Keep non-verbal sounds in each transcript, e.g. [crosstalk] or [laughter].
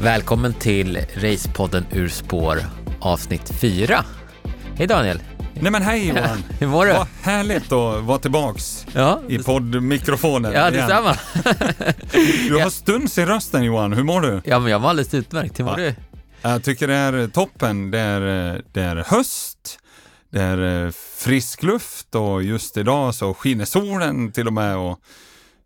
Välkommen till Racepodden Ur spår avsnitt 4. Hej Daniel! Nej men hej Johan! [laughs] Hur mår du? Vad härligt att vara tillbaks Ja, i poddmikrofonen ja detsamma. [laughs] Du har stuns i rösten Johan, hur mår du? Ja, men jag mår alldeles utmärkt. Hur mår Ja. du? Jag tycker det är toppen. Det är, det är höst, det är eh, frisk luft och just idag så skiner solen till och med och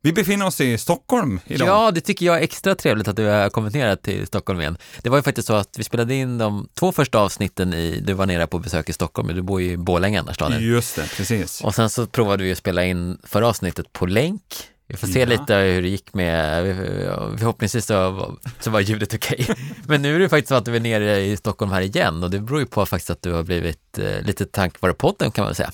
vi befinner oss i Stockholm idag. Ja, det tycker jag är extra trevligt att du har kommit ner till Stockholm igen. Det var ju faktiskt så att vi spelade in de två första avsnitten i, du var nere på besök i Stockholm, du bor ju i Borlänge annars Daniel. Just det, precis. Och sen så provade vi att spela in förra avsnittet på länk. Vi får se Ja. lite hur det gick med, förhoppningsvis så var, så var ljudet okej. [laughs] Men nu är det faktiskt så att du är nere i Stockholm här igen och det beror ju på faktiskt att du har blivit eh, lite tack vare podden kan man väl säga.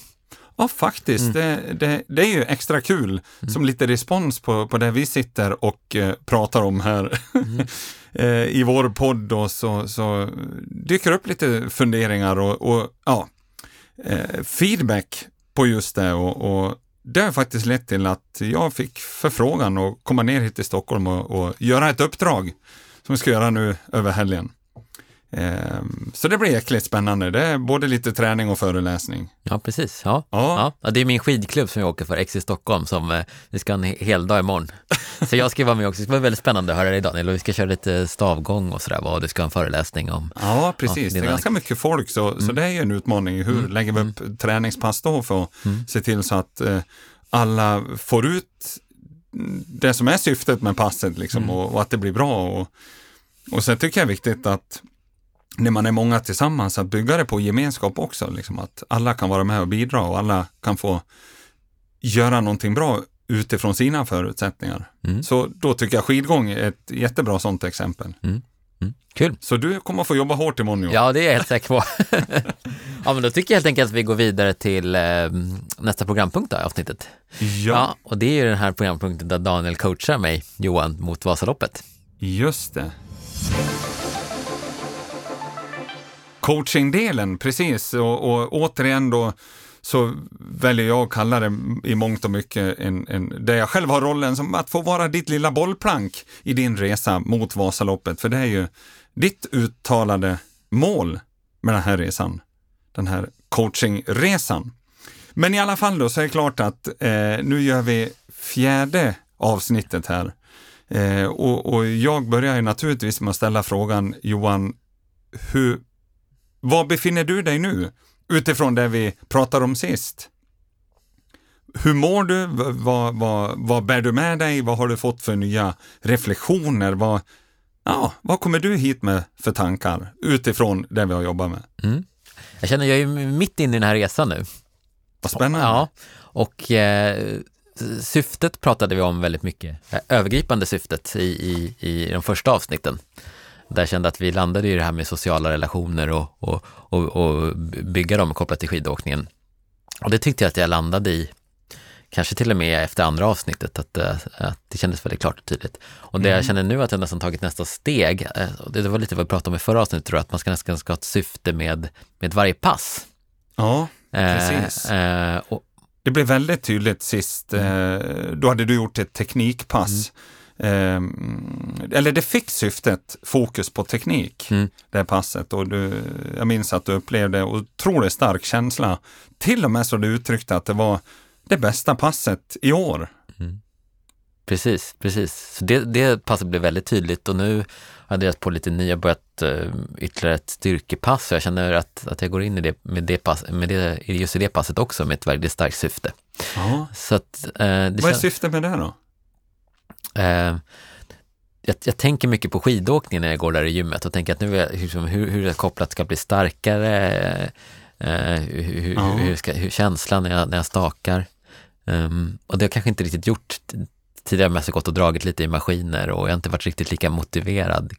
Ja, faktiskt. Mm. Det, det, det är ju extra kul som lite respons på, på det vi sitter och eh, pratar om här Mm. [laughs] eh, i vår podd. Och så, så dyker upp lite funderingar och, och ja, eh, feedback på just det. Och, och det har faktiskt lett till att jag fick förfrågan att komma ner hit till Stockholm och, och göra ett uppdrag som vi ska göra nu över helgen. Ehm, Så det blir jäkligt spännande. Det är både lite träning och föreläsning. Ja, precis. Ja. Ja. Ja. det är min skidklubb som jag åker för, X i Stockholm, som eh, vi ska ha en he- hel dag imorgon. [laughs] Så jag ska vara med också. Det ska vara väldigt spännande att höra dig Daniel och vi ska köra lite stavgång och sådär, vad du ska ha en föreläsning om. Ja, precis. Ja, det är ganska mycket folk, så, så det är ju en utmaning. Hur lägger vi upp träningspass då för att se till så att eh, alla får ut det som är syftet med passet liksom, och, och att det blir bra. Och, och sen tycker jag det är viktigt att när man är många tillsammans, att bygga det på gemenskap också. Liksom, att alla kan vara med och bidra och alla kan få göra någonting bra utifrån sina förutsättningar. Mm. Så då tycker jag skidgång är ett jättebra sånt exempel. Mm. Kul! Så du kommer få jobba hårt imorgon Johan. Ja, det är jag helt säker på. [laughs] ja, men då tycker jag helt enkelt att vi går vidare till eh, nästa programpunkt då, i avsnittet. Ja, och det är ju den här programpunkten där Daniel coachar mig, Johan, mot Vasaloppet. just det. Coachingdelen, precis. Och, och återigen då så väljer jag att kalla det i mångt och mycket en, en, där jag själv har rollen som att få vara ditt lilla bollplank i din resa mot Vasaloppet. För det är ju ditt uttalade mål med den här resan. Den här coachingresan. Men i alla fall då så är det klart att eh, nu gör vi fjärde avsnittet här. Eh, och, och jag börjar ju naturligtvis med att ställa frågan, Johan, hur, var befinner du dig nu utifrån det vi pratade om sist? Hur mår du? Vad, vad, vad bär du med dig? Vad har du fått för nya reflektioner? Vad, ja, vad kommer du hit med för tankar utifrån det vi har jobbat med? Mm. Jag känner, jag är mitt inne i den här resan nu. Vad spännande. Ja, och eh, syftet pratade vi om väldigt mycket, övergripande syftet i, i, i de första avsnitten. Där jag kände att vi landade i det här med sociala relationer och, och, och, och bygga dem kopplat till skidåkningen. Och det tyckte jag att jag landade i, kanske till och med efter andra avsnittet, att, eh, att det kändes väldigt klart och tydligt. Och det jag känner nu att jag nästan tagit nästa steg, eh, det var lite vad vi pratade om i förra avsnittet, tror jag, att man ska nästan ska ha ett syfte med, med varje pass. Ja, Eh, Precis. eh, och, Det blev väldigt tydligt sist. Eh, då hade du gjort ett teknikpass. Eh, eller det fick syftet fokus på teknik, Mm. det passet. Och du, jag minns att du upplevde otroligt stark känsla. Till och med så du uttryckte att det var det bästa passet i år. Precis, precis. Så det, det passet blev väldigt tydligt och nu hade jag på lite nya, börjat uh, ytterligare ett styrkepass. Så jag känner att, att jag går in i det med, det pass, med det, just i det passet också med ett väldigt starkt syfte. Ja. Så att, det Vad är syftet med det då? Eh, jag, jag tänker mycket på skidåkning när jag går där i gymmet och tänker att nu är jag, hur, hur, det kopplat ska bli starkare, eh, hur, hur, Ja. hur, ska, hur känslan när jag, när jag stakar. Um, och det har jag kanske inte riktigt gjort tidigare, mest gått och dragit lite i maskiner och jag har inte varit riktigt lika motiverad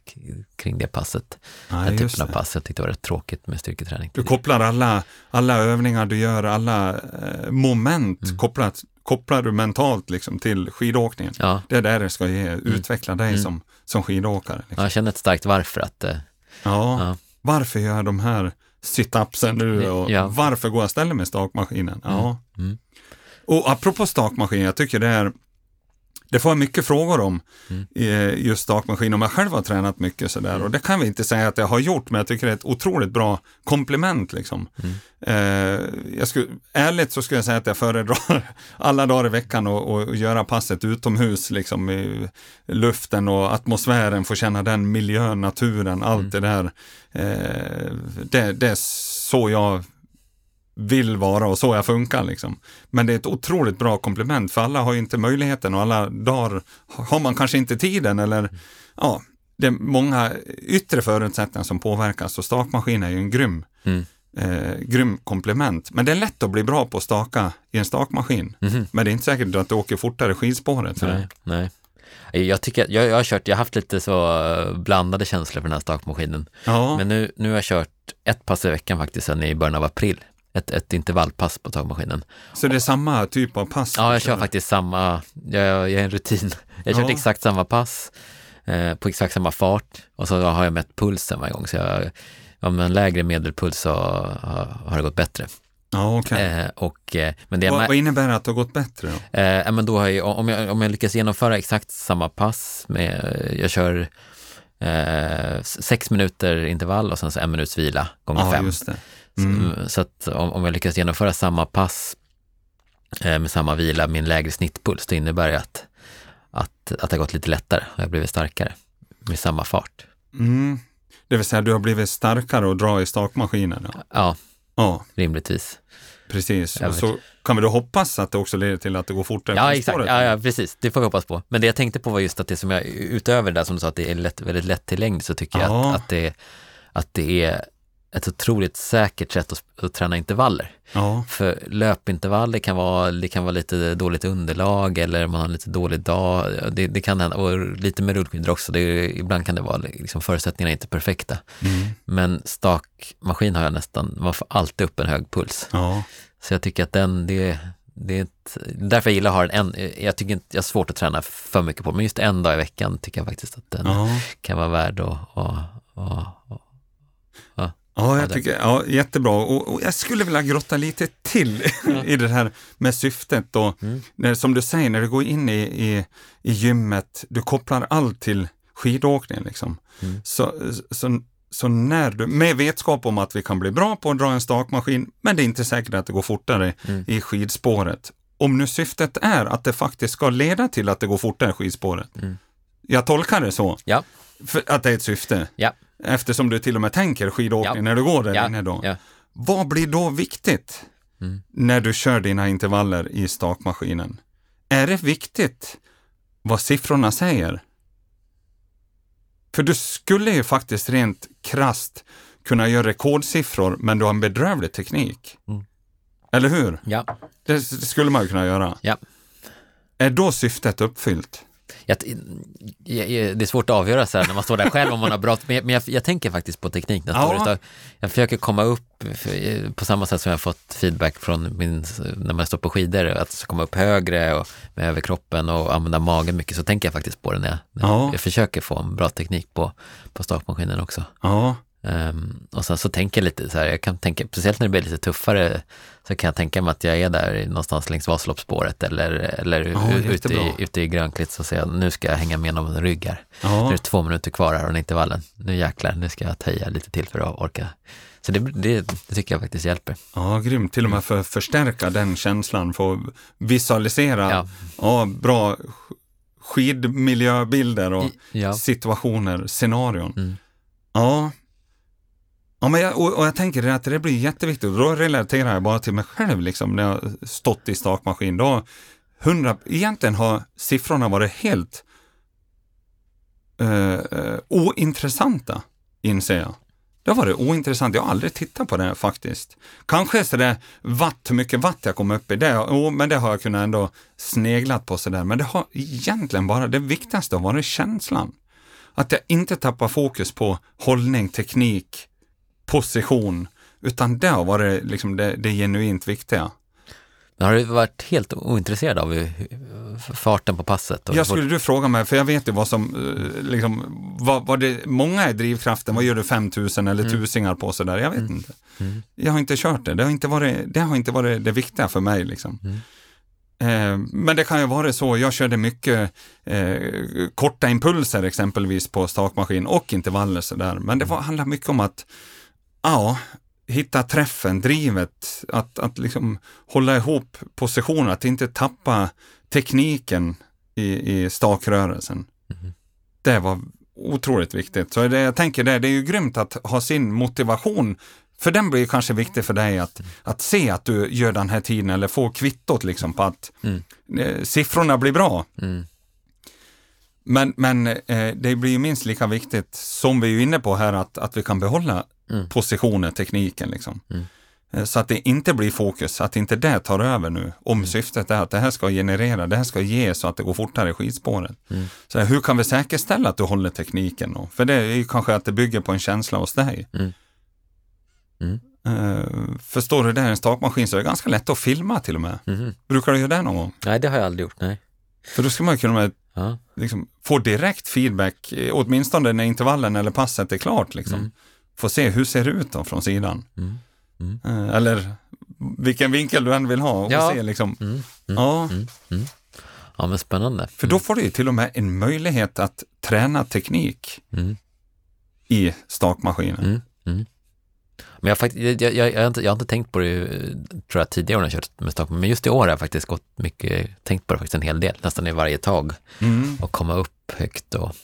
kring det passet. Nej, den typen av pass. Jag tyckte det var rätt tråkigt med styrketräning. Du kopplar alla, alla övningar du gör, alla eh, moment Mm. kopplat, kopplar du mentalt liksom till skidåkningen. Ja, Det är där det ska ge, utveckla dig Mm. som, som skidåkare. ja, Liksom. jag känner ett starkt varför att eh, Ja. Ja. Varför gör jag de här situpsen nu och varför går jag och ställer mig i stakmaskinen? Ja. Mm. Och apropå stakmaskin, jag tycker det är Det får jag mycket frågor om, Mm. eh, just stakmaskin, om jag själv har tränat mycket sådär. Och det kan vi inte säga att jag har gjort, men jag tycker det är ett otroligt bra komplement. Liksom. Mm. Eh, jag skulle, ärligt så skulle jag säga att jag föredrar [laughs] alla dagar i veckan och, och göra passet utomhus, liksom i luften och atmosfären, få känna den miljön, naturen, allt Mm. det där. Eh, det, det är så jag vill vara och så jag funkar. Liksom. Men det är ett otroligt bra komplement för alla har ju inte möjligheten och alla dagar har man kanske inte tiden eller ja, det är många yttre förutsättningar som påverkas och stakmaskin är ju en grym, Mm. eh, grym komplement. Men det är lätt att bli bra på att staka i en stakmaskin. Mhm. Men det är inte säkert att du åker fortare skidspåret. Nej, nej. Jag tycker, jag, jag har kört, jag har haft lite så blandade känslor för den här stakmaskinen. Ja, Men nu, nu har jag kört ett pass i veckan faktiskt sedan i början av april. Ett, ett intervallpass på stakmaskinen. så det är samma typ av pass? Ja, jag kör faktiskt samma, jag, jag är en rutin. Jag kört Ja. exakt samma pass eh, på exakt samma fart och så har jag mätt pulsen varje gång. Så jag, om en lägre medelpuls så har, har det gått bättre. Ja, okej. Eh, och, eh, men det Vad, vad innebär det att det har gått bättre då? Eh, men då har jag, om, jag, om jag lyckas genomföra exakt samma pass, med, jag kör eh, sex minuter intervall och sen så en minuts vila gånger Ja, fem. Mm. Så, så att om, om jag lyckas genomföra samma pass eh, med samma vila en lägre snittpuls, det innebär det att, att, att det har gått lite lättare och jag har blivit starkare med samma fart. Mm. Det vill säga du har blivit starkare och dra i stakmaskinen. Ja, Ja, ja rimligtvis. precis. Jag Och så kan vi då hoppas att det också leder till att det går fortare Ja, på exakt. spåret. Ja, ja, precis. Det får vi hoppas på. Men det jag tänkte på var just att det som jag, utöver det där som du sa, att det är lätt, väldigt lättillgängligt, så tycker jag Ja. att, att, det, att det är ett otroligt säkert sätt att, att träna intervaller. Ja, För löpintervaller kan vara, det kan vara lite dåligt underlag eller man har en lite dålig dag. Det, det kan hända, och lite med rullskidor också. Det, ibland kan det vara liksom, förutsättningarna inte perfekta. mm. Men stakmaskin har jag nästan, man får alltid upp en hög puls. ja. Så jag tycker att den, det, det är ett, därför jag gillar att ha den en, jag tycker inte, jag har svårt att träna för mycket på, men just en dag i veckan tycker jag faktiskt att den ja. kan vara värd att, att, att, att Ja, Ja, jag tycker, ja, jättebra. Och, och jag skulle vilja grotta lite till [laughs] i det här med syftet. Och, Mm. när, som du säger, när du går in i, i, i gymmet, du kopplar allt till skidåkning. Liksom. Mm. Så, så, så när du, med vetskap om att vi kan bli bra på att dra en stakmaskin, men det är inte säkert att det går fortare Mm. i skidspåret. Om nu syftet är att det faktiskt ska leda till att det går fortare i skidspåret. Mm. Jag tolkar det så, Ja, för att det är ett syfte. ja, Eftersom du till och med tänker skidåkning Ja. när du går där ja, inne då. ja. Vad blir då viktigt Mm. när du kör dina intervaller i stakmaskinen? Är det viktigt vad siffrorna säger? För du skulle ju faktiskt rent krast kunna göra rekordsiffror, men du har en bedrövlig teknik. Mm. Eller hur? ja. Det skulle man ju kunna göra. Ja. Är då syftet uppfyllt? Jag, det är svårt att avgöra så här när man står där själv om man har bra, men jag, men jag, jag tänker faktiskt på teknik nästa Ja. år. Jag, jag försöker komma upp på samma sätt som jag har fått feedback från min, när man står på skidor, att komma upp högre och med överkroppen och använda magen mycket, så tänker jag faktiskt på det när jag, när Ja. jag försöker få en bra teknik på, på stakmaskinen också. Ja, Ehm, och sen så tänker jag lite så här, jag kan tänka, speciellt när det blir lite tuffare, så kan jag tänka mig att jag är där någonstans längs Vasaloppsspåret eller, eller Ja, ute, i, ute i Grönklitt så säger nu ska jag hänga med någon rygg här. Nu är det två minuter kvar här av intervallen. Nu jäklar, nu ska jag töja lite till för att orka. Så det, det, det tycker jag faktiskt hjälper. ja, grymt. Till och med för att förstärka den känslan, få visualisera Ja. ja, bra sk- skidmiljöbilder och Ja. situationer, scenarion. Mm. Ja. Ja, men jag, och, och jag tänker att det blir jätteviktigt. Då relaterar jag bara till mig själv, liksom, när jag stått i stakmaskin. Då, 100, egentligen har siffrorna varit helt eh, eh, ointressanta, inser jag. Det har varit ointressant. Jag har aldrig tittat på det faktiskt. Kanske sådär watt, hur mycket watt jag kom upp i, det, oh, men det har jag kunnat ändå sneglat på sådär. Men det har egentligen bara, det viktigaste har varit känslan. Att jag inte tappar fokus på hållning, teknik, position, utan det har varit liksom det, det genuint viktiga. Men har du varit helt ointresserad av farten på passet? Jag skulle du fråga mig, för jag vet ju vad som, eh, liksom, vad, vad det, många är drivkraften, vad gör du 5000 eller tusingar på sådär, jag vet inte. Mm. Jag har inte kört det, det har inte varit det, har inte varit det viktiga för mig liksom. Mm. Eh, men det kan ju vara så, jag körde mycket eh, korta impulser exempelvis på stakmaskin och intervaller sådär. Men det var, handlar mycket om att ja, hitta träffen, drivet, att, att liksom hålla ihop positionen, att inte tappa tekniken i, i stakrörelsen. Mhm. Det var otroligt viktigt. Så det, jag tänker det, det är ju grymt att ha sin motivation för den blir kanske viktig för dig att, att se att du gör den här tiden eller få kvittot liksom på att Mm. eh, siffrorna blir bra. Mm. Men, men eh, det blir ju minst lika viktigt, som vi är inne på här, att, att vi kan behålla Mm. positionen, tekniken liksom. Mm. Eh, Så att det inte blir fokus, att inte det tar över nu. Om Mm. syftet är att det här ska generera, det här ska ge så att det går fortare i skidspåret. Mm. Så hur kan vi säkerställa att du håller tekniken då? För det är ju kanske att det bygger på en känsla hos dig. Mm. Mm. Eh, förstår du, det är en stakmaskin så är det ganska lätt att filma till och med. Mhm. Brukar du göra det någon gång? Nej, det har jag aldrig gjort. Nej. För då ska man ju kunna Ja. liksom, få direkt feedback, eh, åtminstone när intervallen eller passet är klart. Liksom. Mm. Få se hur ser det ut då från sidan. Mm. Mm. Eh, eller vilken vinkel du än vill ha. Och Ja. se, liksom. Mm. Mm. ja, Mm. Mm. Ja, men spännande. för då får du ju till och med en möjlighet att träna teknik i stakmaskinen. Men jag, jag, jag, jag, har inte, jag har inte tänkt på det eh, tror jag, tidigare när jag kört med Stockholm, men just i år har jag faktiskt gått mycket, tänkt på det faktiskt en hel del, nästan i varje tag. Och komma upp högt och,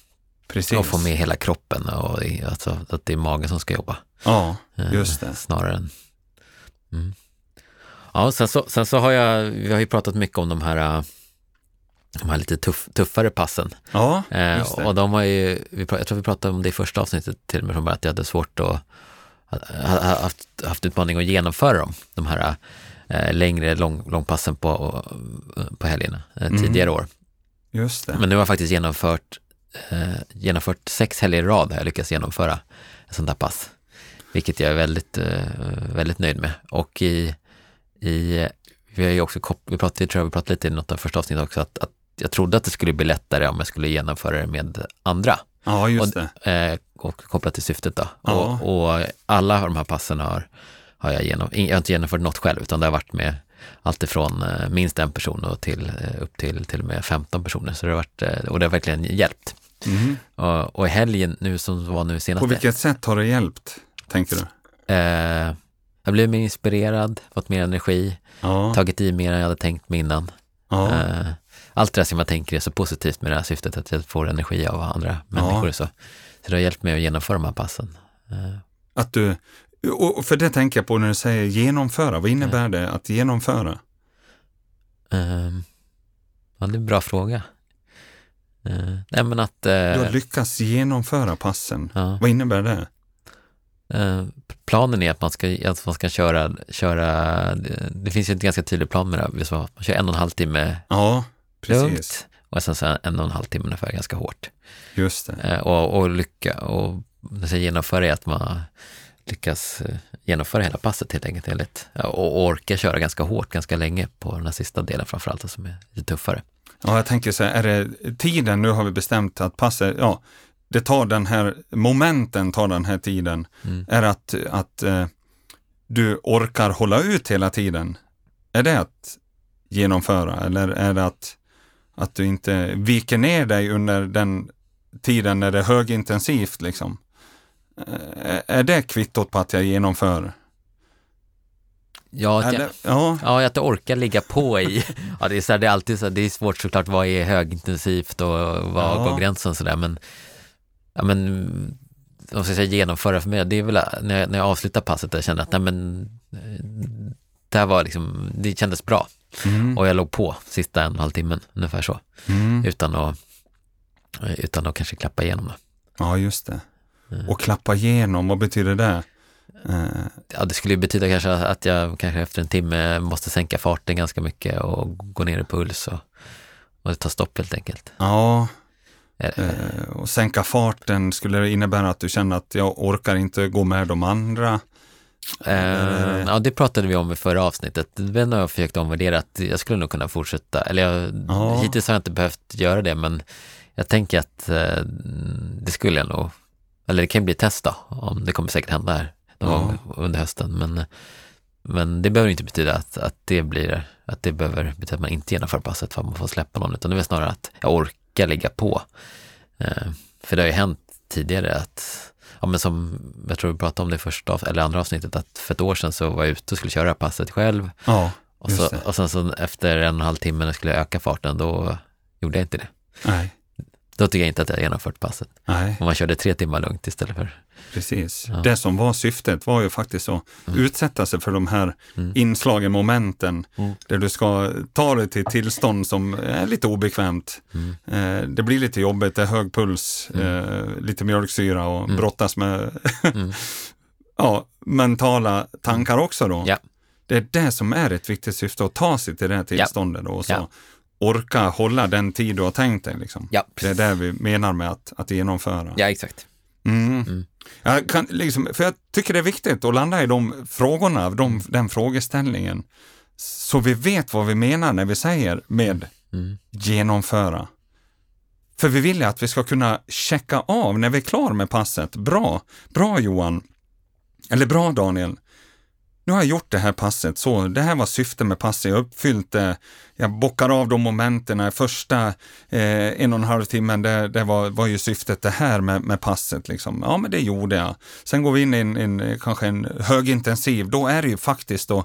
precis. och få med hela kroppen och alltså, att det är magen som ska jobba. Ja, eh, just det. Snarare än... Mm. Ja, sen så, sen så har jag, vi har ju pratat mycket om de här, eh, de här lite tuff, tuffare passen. Ja, Eh, just det. och de har ju, vi, jag tror vi pratade om det i första avsnittet till och med, från början, att jag hade svårt att, ha, ha, haft, haft utmaning att genomföra dem, de här eh, längre lång, långpassen på, på helgerna eh, Mm. tidigare år. just det. Men nu har jag faktiskt genomfört, eh, genomfört sex helger i rad har jag lyckats genomföra ett sånt där pass. Vilket jag är väldigt, eh, väldigt nöjd med. Och i, i vi har ju också, vi pratade, tror jag vi pratade lite i något av första avsnittet också, att, att jag trodde att det skulle bli lättare om jag skulle genomföra det med andra. Ja, just och, det. Eh, och kopplat till syftet då. Ja. Och, och alla de här passen har, har jag genom, jag har inte genomfört något själv, utan det har varit med allt ifrån eh, minst en person och till, eh, upp till till och med 15 personer. Så det har varit, eh, och det har verkligen hjälpt. Mhm. Och, och i helgen nu som var nu På senaste, vilket sätt har det hjälpt, tänker du? eh, jag blev mer inspirerad, fått mer energi, Ja, tagit i mer än jag hade tänkt mig innan. ja. Eh, allt det där som jag tänker är så positivt med det här syftet, att jag får energi av andra människor. Så, så det har hjälpt mig att genomföra de här passen. Eh, Att du, och för det tänker jag på när du säger genomföra. Vad innebär det att genomföra? Ehm, ja, det är en bra fråga. Uh, nej, men att... Du har Uh, lyckats genomföra passen. ja, Vad innebär det? eh, planen är att man ska, att man ska köra, köra det, finns ju en ganska tydlig plan med det här. Man kör en och en halv timme Ja, precis. lugnt och sen så en och en halv timme ungefär ganska hårt. Just det. Och, och lycka, och när jag säger genomföra är att man lyckas eh, genomföra hela passet helt enkelt. Enligt, och orka köra ganska hårt ganska länge på den här sista delen framförallt som är lite tuffare. Ja, jag tänker så här, är det tiden, nu har vi bestämt att passet, ja, det tar den här, momenten tar den här tiden. Mm. Är att, att eh, du orkar hålla ut hela tiden? Är det att genomföra eller är det att, att du inte viker ner dig under den tiden när det är högintensivt liksom? Eh, Är det kvittot på att jag genomför? Ja, att jag, ja, Ja, att du orkar ligga på i. [laughs] Ja, det är, så här, det är alltid så här, det är svårt såklart, vad är högintensivt och vad Ja. går gränsen sådär, men ja, men om jag ska säga genomföra för mig, det är väl när jag, när jag avslutar passet där jag kände att nej men eh, det här var liksom, det kändes bra mm, och jag låg på sista en och en halv timmen, ungefär så, mm. utan att, utan att kanske klappa igenom det. ja just det. Mm. Och klappa igenom, vad betyder det? Eh, Ja, det skulle ju betyda kanske att jag kanske efter en timme måste sänka farten ganska mycket och gå ner i puls och, och det tar stopp helt enkelt. ja, Eh, Eh, och sänka farten, skulle det innebära att du känner att jag orkar inte gå med de andra? Eh, ja, det pratade vi om i förra avsnittet. Den har jag försökt omvärdera att jag skulle nog kunna fortsätta, eller jag, Ja. hittills har jag inte behövt göra det, men jag tänker att eh, det skulle jag nog, eller det kan bli ett test då, om det kommer säkert hända här någon Ja. gång under hösten, men, men det behöver inte betyda att, att det blir, att det behöver betyda att man inte genomför passet för att man får släppa någon, utan det är snarare att jag orkar ligga på. Eh, för det har ju hänt tidigare att, ja men som jag tror vi pratade om det första eller andra avsnittet, att för ett år sedan så var jag ute och skulle köra passet själv. Ja, och, så, och sen så efter en och en halv timme när jag skulle öka farten, då gjorde jag inte det. Nej. Då tycker jag inte att jag genomfört passet. Nej. Om man körde tre timmar lugnt istället för... Precis. Ja. Det som var syftet var ju faktiskt att mm. utsätta sig för de här mm. inslagen, momenten, mm. där du ska ta dig till tillstånd som är lite obekvämt. Mm. Eh, det blir lite jobbigt, det är hög puls, mm. eh, lite mjölksyra och mm. brottas med [laughs] ja, mentala tankar också då. Ja. Det är det som är ett viktigt syfte, att ta sig till det här tillståndet ja. och så orka hålla den tid du har tänkt dig. Liksom. Ja, det är det vi menar med att, att genomföra. Ja, exakt. Mm. Mm. Jag kan, liksom, för jag tycker det är viktigt att landa i de frågorna, de, mm. den frågeställningen. Så vi vet vad vi menar när vi säger med mm. genomföra. För vi vill ju att vi ska kunna checka av när vi är klar med passet. Bra, bra Johan. Eller bra Daniel nu har jag gjort det här passet så, det här var syftet med passet, jag uppfyllt det, jag bockar av de momenten, första eh, en och en halv timmen, det, det var, var ju syftet det här med, med passet. Liksom. Ja, men det gjorde jag. Sen går vi in i en, en, kanske en högintensiv, då är det ju faktiskt då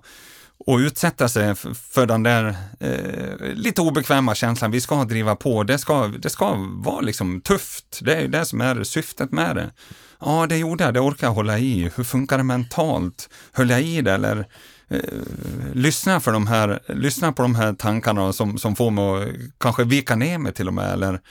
och utsätta sig för den där eh, lite obekväma känslan. Vi ska driva på, det ska, det ska vara liksom tufft. Det är det som är syftet med det. Ja, det gjorde jag, det orkar jag hålla i. Hur funkar det mentalt? Höll jag i det eller eh, lyssna, för de här, lyssna på de här tankarna som, som får mig att kanske vika ner mig till och med eller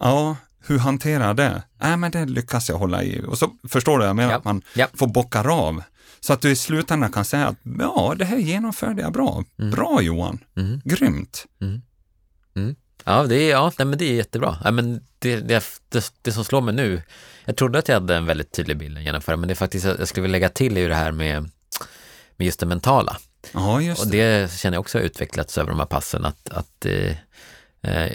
ja, hur hanterar jag det? Nej, men det lyckas jag hålla i. Och så förstår du, jag menar ja. att man ja. får bocka av. Så att du i slutändan kan säga att ja, det här genomförde jag bra. Mm. Bra Johan, mm. grymt. Mm. mm. Ja, det är, ja nej, men det är jättebra. Ja, men det, det, det, det, som slår mig nu, jag trodde att jag hade en väldigt tydlig bild att genomföra, men det är faktiskt, jag skulle vilja lägga till i det här med, med just det mentala. Ja, just det. Och det känner jag också har utvecklats över de här passen, att, att eh,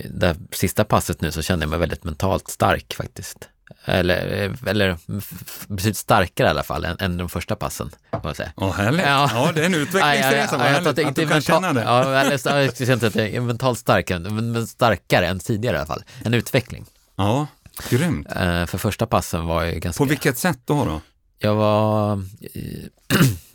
det sista passet nu så kände jag mig väldigt mentalt stark faktiskt. Eller, eller betydligt starkare i alla fall än, än de första passen. Kan man säga. Åh, härligt. Ja. ja, det är en utvecklingsresa. Vad härligt att, att du kan känna det. Ja, eller, jag känner att jag är mentalt starkare, men starkare än tidigare i alla fall. En utveckling. Ja, grymt. Uh, för första passen var jag ganska... På vilket sätt då? då? Jag var... [clears throat]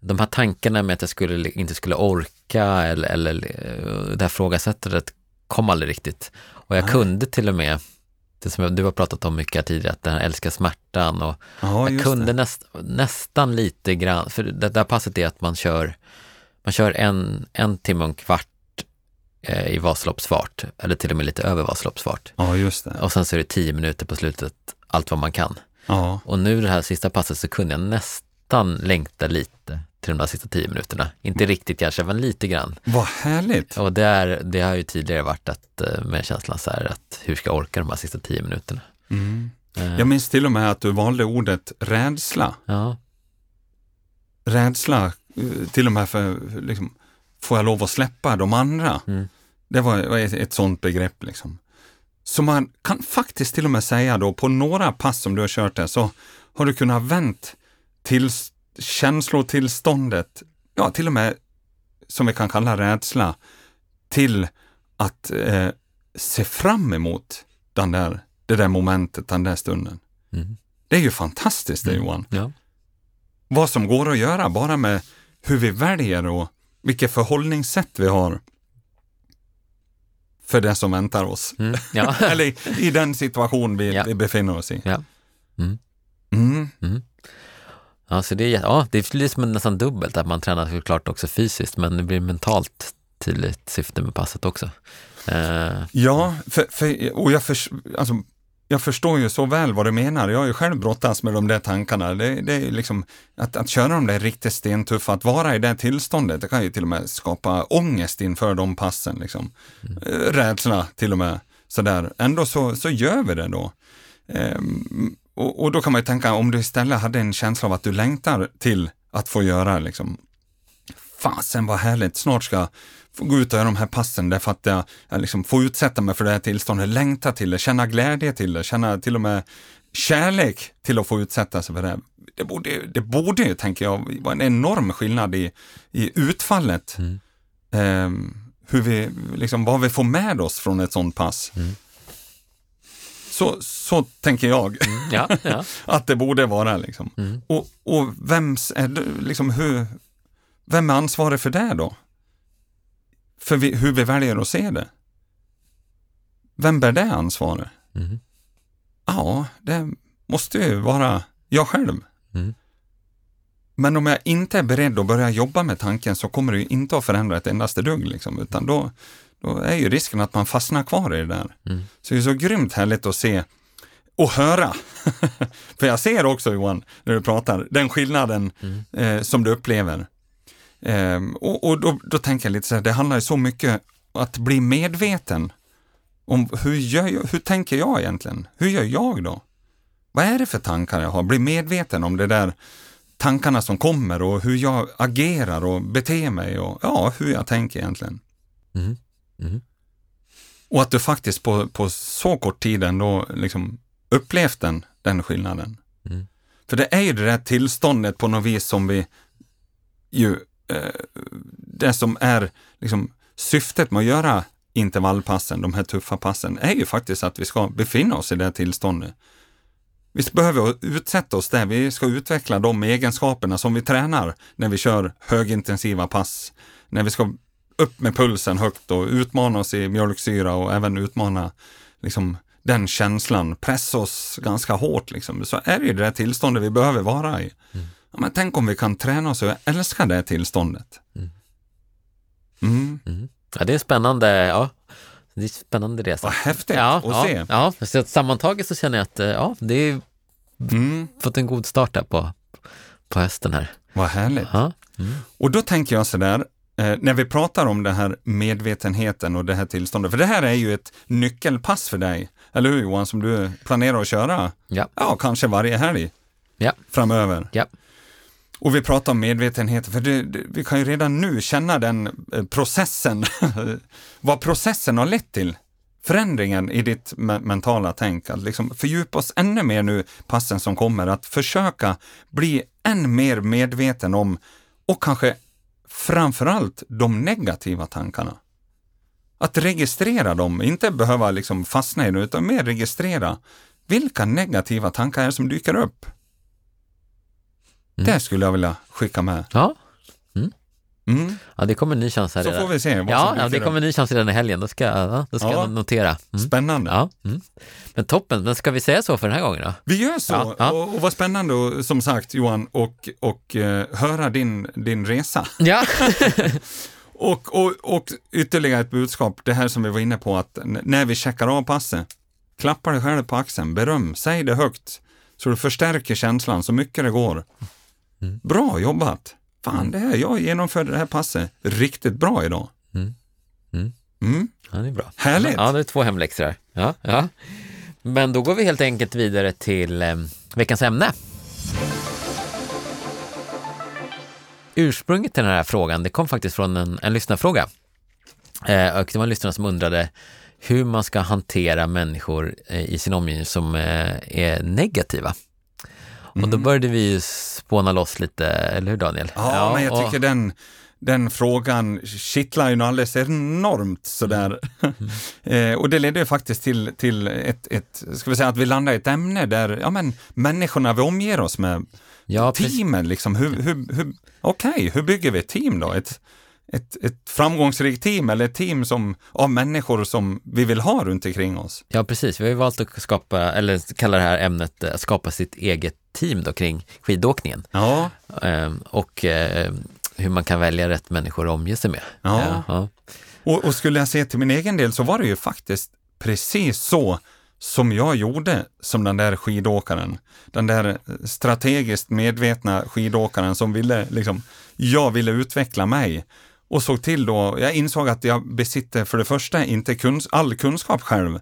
de här tankarna med att jag skulle, inte skulle orka eller, eller eh, det här frågasättandet kom aldrig riktigt. Och jag Nej. kunde till och med det som du har pratat om mycket tidigare, att den här älskar smärtan och ja, jag kunde näst, nästan lite grann, för det där passet är att man kör, man kör en, en timme och en kvart eh, i Vasaloppsfart, eller till och med lite över Vasaloppsfart. Ja, just det. Och sen så är det tio minuter på slutet, allt vad man kan. Ja. Och nu det här sista passet så kunde jag nästan längta lite till de där sista tio minuterna. Inte riktigt kanske, men lite grann. Vad härligt! Och det, är, det har ju tidigare varit att, eh, med känslan så här att hur ska jag orka de här sista tio minuterna? Mm. Uh. Jag minns till och med att du valde ordet rädsla. Ja. Rädsla, eh, till och med för, liksom, får jag lov att släppa de andra? Mm. Det var ett, ett sånt begrepp. Liksom. Så man kan faktiskt till och med säga då, på några pass som du har kört där, så har du kunnat vänt till känslotillståndet, ja till och med som vi kan kalla rädsla, till att eh, se fram emot den där, det där momentet, den där stunden. Mm. Det är ju fantastiskt det mm. Johan. Ja. Vad som går att göra bara med hur vi väljer och vilket förhållningssätt vi har för det som väntar oss. Mm. Ja. [laughs] Eller i den situation vi, ja. vi befinner oss i. Ja. Mm. Mm. mm. Ja, så det, är, ja, det blir som nästan dubbelt, att man tränar såklart också fysiskt, men det blir mentalt tydligt syfte med passet också. Uh. Ja, för, för, och jag, för, alltså, jag förstår ju så väl vad du menar. Jag har ju själv brottats med de där tankarna. Det, det är liksom, att, att köra de där riktigt stentuffa, att vara i det tillståndet, det kan ju till och med skapa ångest inför de passen. Liksom. Mm. Eh, rädsla till och med. Sådär. Ändå så, så gör vi det då. Um, och, och, då kan man ju tänka, om du istället hade en känsla av att du längtar till att få göra liksom, fasen vad härligt, snart ska få gå ut och göra de här passen därför att jag, jag liksom får utsätta mig för det här tillståndet, längta till det, känna glädje till det, känna till och med kärlek till att få utsätta sig för det. Det borde, det borde ju, tänker jag, vara en enorm skillnad i, i utfallet. Mm. Eh, hur vi, liksom, vad vi får med oss från ett sånt pass. Mm. Så, så tänker jag Ja, ja. [laughs] att det borde vara. Liksom. Mm. Och, och vems är det, liksom, hur, vem är ansvarig för det då? För vi, hur vi väljer att se det. Vem bär det ansvaret? Mm. Ja, det måste ju vara jag själv. Mm. Men om jag inte är beredd att börja jobba med tanken så kommer det ju inte att förändra ett endaste dugg. Liksom, utan då, då är ju risken att man fastnar kvar i det där. Mm. Så det är så grymt härligt att se och höra. [laughs] För jag ser också Johan, när du pratar, den skillnaden Mm. eh, som du upplever. Ehm, och och då, då tänker jag lite så här, det handlar ju så mycket om att bli medveten om hur, jag, hur tänker jag egentligen? Hur gör jag då? Vad är det för tankar jag har? Bli medveten om det där tankarna som kommer och hur jag agerar och beter mig och ja, hur jag tänker egentligen. Mm. Mm. Och att du faktiskt på, på så kort tid ändå liksom upplevt den, den skillnaden. Mm. För det är ju det där tillståndet på något vis som vi ju, det som är liksom syftet med att göra intervallpassen, de här tuffa passen, är ju faktiskt att vi ska befinna oss i det här tillståndet. Vi behöver utsätta oss där, vi ska utveckla de egenskaperna som vi tränar när vi kör högintensiva pass, när vi ska upp med pulsen högt och utmana oss i mjölksyra och även utmana liksom, den känslan, pressa oss ganska hårt. Liksom. Så är det ju det där tillståndet vi behöver vara i. Mm men tänk om vi kan träna oss och älska det tillståndet. Mm. Mm. Ja, det är spännande. Ja, det är en spännande resa. Vad häftigt ja, att ja, se. Ja, så att sammantaget så känner jag att eh, ja, det har Mm. fått en god start där på, på hösten här. Vad härligt. Ja. Mm. Och då tänker jag sådär, eh, när vi pratar om den här medvetenheten och det här tillståndet, för det här är ju ett nyckelpass för dig, eller hur Johan, som du planerar att köra, Ja. ja, kanske varje helg Ja. framöver. Ja. Och vi pratar om medvetenhet, för det, det, vi kan ju redan nu känna den eh, processen, [laughs] vad processen har lett till. Förändringen i ditt me- mentala tänk, att liksom fördjupa oss ännu mer nu passen som kommer, att försöka bli än mer medveten om och kanske framförallt de negativa tankarna. Att registrera dem, inte behöva liksom fastna i det, utan mer registrera vilka negativa tankar är det som dyker upp. Mm. Det skulle jag vilja skicka med. Ja. Mm. ja, det kommer en ny chans här Så redan. får vi se vad Ja, ja, det kommer en ny chans redan i helgen. Då ska, ja, då ska Ja. jag notera. Mm. Spännande. Ja, mm. Men toppen, men ska vi säga så för den här gången då? Vi gör så. Ja. Och, och vad spännande och, som sagt Johan och, och eh, höra din, din resa. [laughs] Ja, [laughs] Och, och, och ytterligare ett budskap, det här som vi var inne på att när vi checkar av passet, klappa dig själv på axeln, beröm, säg det högt så du förstärker känslan så mycket det går. Mm. Bra jobbat! Fan, det här, jag genomförde det här passet riktigt bra idag. Mm. Mm. Mm. ja det är bra. Härligt. Ja, det är två hemläxor här. Ja, ja. Men då går vi helt enkelt vidare till eh, veckans ämne. Ursprunget till den här frågan, det kom faktiskt från en, en lyssnarfråga. Eh, och det var en lyssnare som undrade hur man ska hantera människor eh, i sin omgivning som eh, är negativa. Och då började vi ju spåna loss lite, eller hur Daniel? Ja, men jag och- tycker den, den frågan kittlar ju alldeles enormt sådär. [laughs] eh, och det ledde ju faktiskt till, till ett, ett, ska vi säga att vi landar i ett ämne där, ja men människorna vi omger oss med, ja, teamen liksom, hur, hur, hur, okej, hur bygger vi ett team då? Ett, ett, ett framgångsrikt team eller ett team som, av människor som vi vill ha runt omkring oss. Ja, precis. Vi har ju valt att skapa, eller kalla det här ämnet, eh, att skapa sitt eget team då kring skidåkningen. Ja, Ehm, och eh, hur man kan välja rätt människor att omge sig med. Ja. Ja. Och, och skulle jag se till min egen del så var det ju faktiskt precis så som jag gjorde som den där skidåkaren. Den där strategiskt medvetna skidåkaren som ville, liksom, jag ville utveckla mig och såg till då, jag insåg att jag besitter för det första inte kuns, all kunskap själv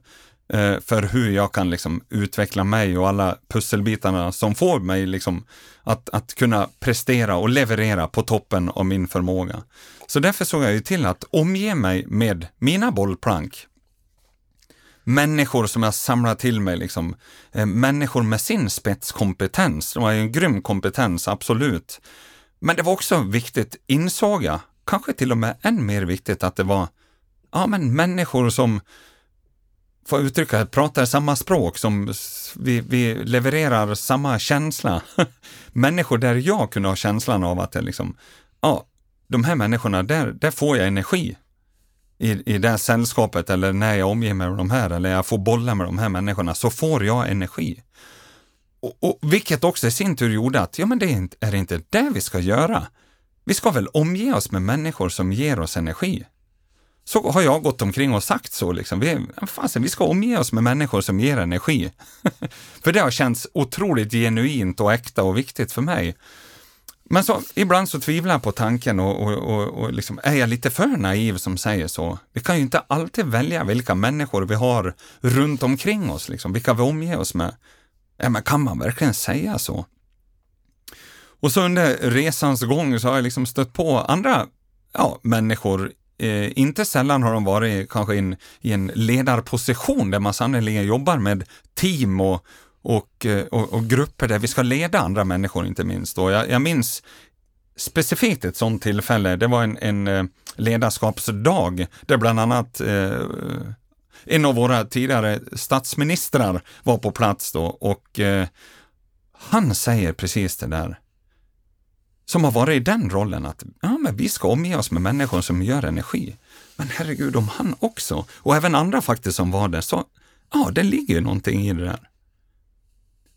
Eh, för hur jag kan liksom utveckla mig och alla pusselbitarna som får mig liksom att, att kunna prestera och leverera på toppen av min förmåga. Så därför såg jag ju till att omge mig med mina bollplank. människor som jag samlar till mig, liksom, eh, människor med sin spetskompetens. De har ju en grym kompetens, absolut. Men det var också viktigt, insåg jag, kanske till och med än mer viktigt, att det var ja, men människor som får uttrycka, pratar samma språk, som vi, vi levererar samma känsla. [laughs] människor där jag kunde ha känslan av att det liksom, ja, de här människorna, där, där får jag energi i, i det här sällskapet eller när jag omger mig med de här eller jag får bolla med de här människorna så får jag energi. Och, och, vilket också i sin tur gjorde att, ja men det är, inte, är det inte det vi ska göra? Vi ska väl omge oss med människor som ger oss energi. Så har jag gått omkring och sagt så liksom. Vi, fasen, vi ska omge oss med människor som ger energi. [laughs] för det har känts otroligt genuint och äkta och viktigt för mig. Men så, ibland så tvivlar jag på tanken och, och, och, och liksom, är jag lite för naiv som säger så? Vi kan ju inte alltid välja vilka människor vi har runt omkring oss, liksom, vilka vi omger oss med. Ja, men kan man verkligen säga så? Och så under resans gång så har jag liksom stött på andra ja, människor Eh, inte sällan har de varit kanske in, i en ledarposition där man sannerligen jobbar med team och, och, eh, och, och, grupper där vi ska leda andra människor inte minst. Och jag, jag minns specifikt ett sådant tillfälle, det var en, en eh, ledarskapsdag där bland annat eh, en av våra tidigare statsministrar var på plats då och eh, han säger precis det där som har varit i den rollen att ja, men vi ska omge oss med människor som gör energi. Men herregud, om han också, och även andra faktiskt som var där, så ja, det ligger ju någonting i det där.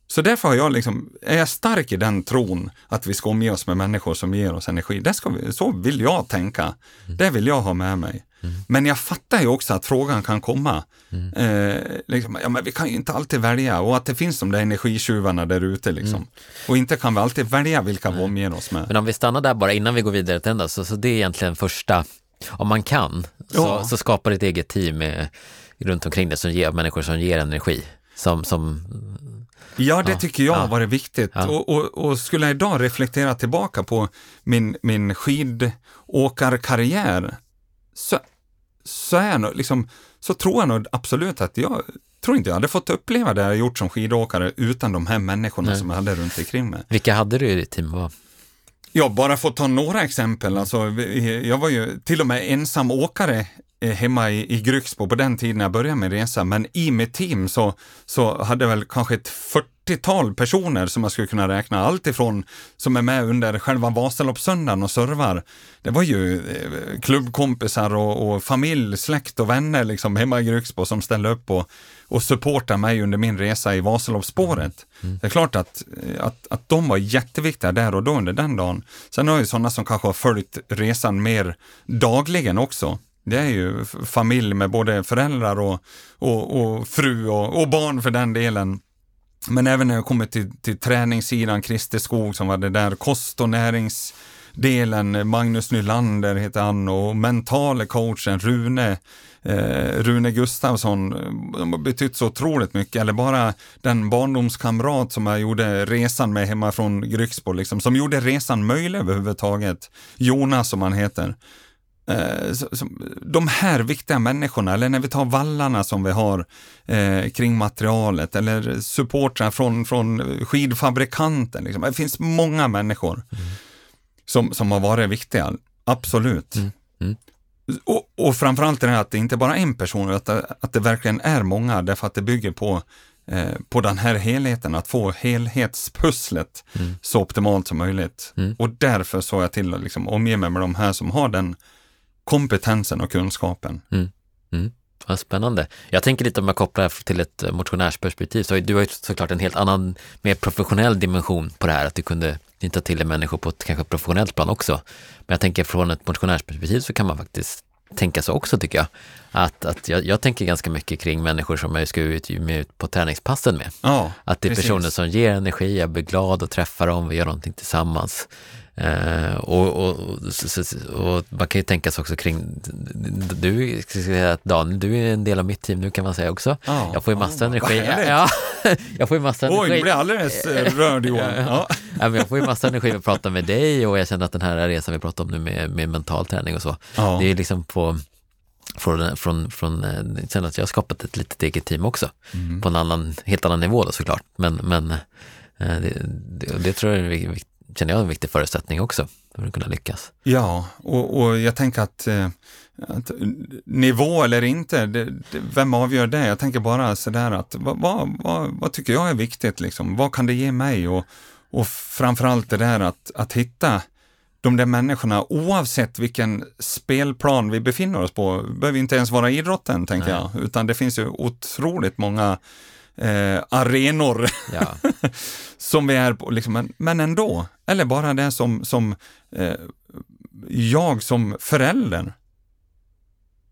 Så därför har jag liksom, är jag stark i den tron att vi ska omge oss med människor som ger oss energi. Det ska vi, så vill jag tänka. Mm. Det vill jag ha med mig. Mm. Men jag fattar ju också att frågan kan komma. Mm. Eh, liksom, ja, men vi kan ju inte alltid välja och att det finns de där energitjuvarna där ute. Liksom. Mm. Och inte kan vi alltid välja vilka vi omger oss med. Men om vi stannar där bara innan vi går vidare till den så, så det är egentligen första, om man kan, så, ja. så skapa ett eget team med, runt omkring det som ger människor som ger energi. Som, som Ja, det tycker jag har varit viktigt. Ja. Och, och, och, skulle jag idag reflektera tillbaka på min, min skidåkarkarriär så, så, är nog, liksom, så tror jag nog absolut att jag tror inte jag hade fått uppleva det jag gjort som skidåkare utan de här människorna Nej. som jag hade runt omkring mig. Vilka hade du i ditt team? Ja, bara för att ta några exempel. Alltså, jag var ju till och med ensam åkare hemma i, i Grycksbo på den tiden jag började min resa, men i mitt team så, så hade jag väl kanske ett 40-tal personer som jag skulle kunna räkna. Allt ifrån som är med under själva Vasaloppssöndagen och servar. Det var ju eh, klubbkompisar och, och, familj, släkt och vänner liksom hemma i Grycksbo som ställde upp och, och supportade mig under min resa i Vasaloppsspåret. Mm. Det är klart att, att, att de var jätteviktiga där och då under den dagen. Sen har jag ju sådana som kanske har följt resan mer dagligen också. Det är ju familj med både föräldrar och, och, och fru och, och, barn för den delen. Men även när jag kommer till, till träningssidan, Christer Skog som var det där, kost och näringsdelen, Magnus Nylander heter han och mentala coachen Rune, eh, Rune Gustavsson, de har betytt så otroligt mycket, eller bara den barndomskamrat som jag gjorde resan med hemma från Grycksbo, liksom, som gjorde resan möjlig överhuvudtaget, Jonas som han heter. Eh, de här viktiga människorna, eller när vi tar vallarna som vi har eh, kring materialet, eller supportrarna från, från skidfabrikanten. Liksom. Det finns många människor mm. som, som har varit viktiga, absolut. Mm. Mm. Och, och framförallt det här att det inte bara är en person, utan att, att det verkligen är många, därför att det bygger på eh, på den här helheten, att få helhetspusslet mm. så optimalt som möjligt. Mm. Och därför såg jag till att liksom omge mig med de här som har den kompetensen och kunskapen. Mm. Mm. Vad spännande. Jag tänker lite om jag kopplar till ett motionärsperspektiv, så du har ju såklart en helt annan, mer professionell dimension på det här, att du kunde ta till dig människor på ett kanske professionellt plan också. Men jag tänker från ett motionärsperspektiv så kan man faktiskt tänka så också tycker jag. Att, att jag, jag tänker ganska mycket kring människor som jag ska ut, ut på träningspassen med. Ja, att det är precis. personer som ger energi, jag blir glad att träffa dem, vi gör någonting tillsammans. Uh, och, och, och, man kan ju tänka sig också kring, du, Daniel, du är en del av mitt team nu kan man säga också. Oh, jag får ju massa oh, energi. [laughs] Ja, jag får ju massa Oj, energi. Oj, nu blir jag alldeles eh, rörd Johan. [laughs] ja. ja. men jag får ju massa energi att prata med dig och jag känner att den här resan vi pratar om nu med, med mental träning och så, oh. det är liksom på från, från, från eh, känner att jag har skapat ett litet eget team också. Mm. På en annan, helt annan nivå då såklart. Men, men eh, det, det, det tror jag är, vik- känner jag är en viktig förutsättning också för att kunna lyckas. Ja, och, och jag tänker att, eh, att nivå eller inte, det, det, vem avgör det? Jag tänker bara sådär att vad, vad, vad, vad tycker jag är viktigt liksom? Vad kan det ge mig? Och, och framförallt det där att, att hitta de där människorna oavsett vilken spelplan vi befinner oss på. Behöver inte ens vara idrotten, tänker Nej. jag, utan det finns ju otroligt många eh, arenor Ja, [laughs] som vi är på, liksom, men, ändå. Eller bara det som, som eh, jag som förälder.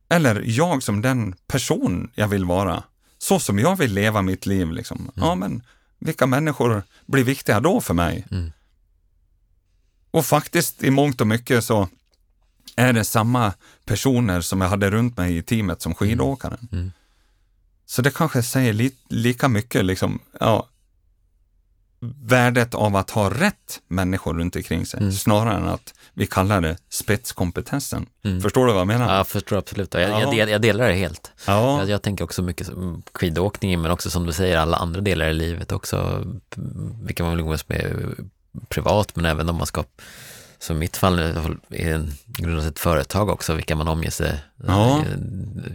Eller jag som den person jag vill vara. Så som jag vill leva mitt liv. Liksom. Ja, men vilka människor blir viktiga då för mig? Mm. Och faktiskt i mångt och mycket så är det samma personer som jag hade runt mig i teamet som skidåkaren. Mm. Så det kanske säger li, lika mycket, liksom, ja, värdet av att ha rätt människor runt omkring sig, Mm. snarare än att vi kallar det spetskompetensen. Mm. Förstår du vad jag menar? ja jag förstår absolut. Jag, Ja. jag, jag delar det helt. Ja. Jag, jag tänker också mycket som skidåkning, men också som du säger, alla andra delar i livet också. Vilka man vill umgås med privat, men även om man ska, i mitt fall, är en- grundas ett företag också, vilka man omger sig, Ja.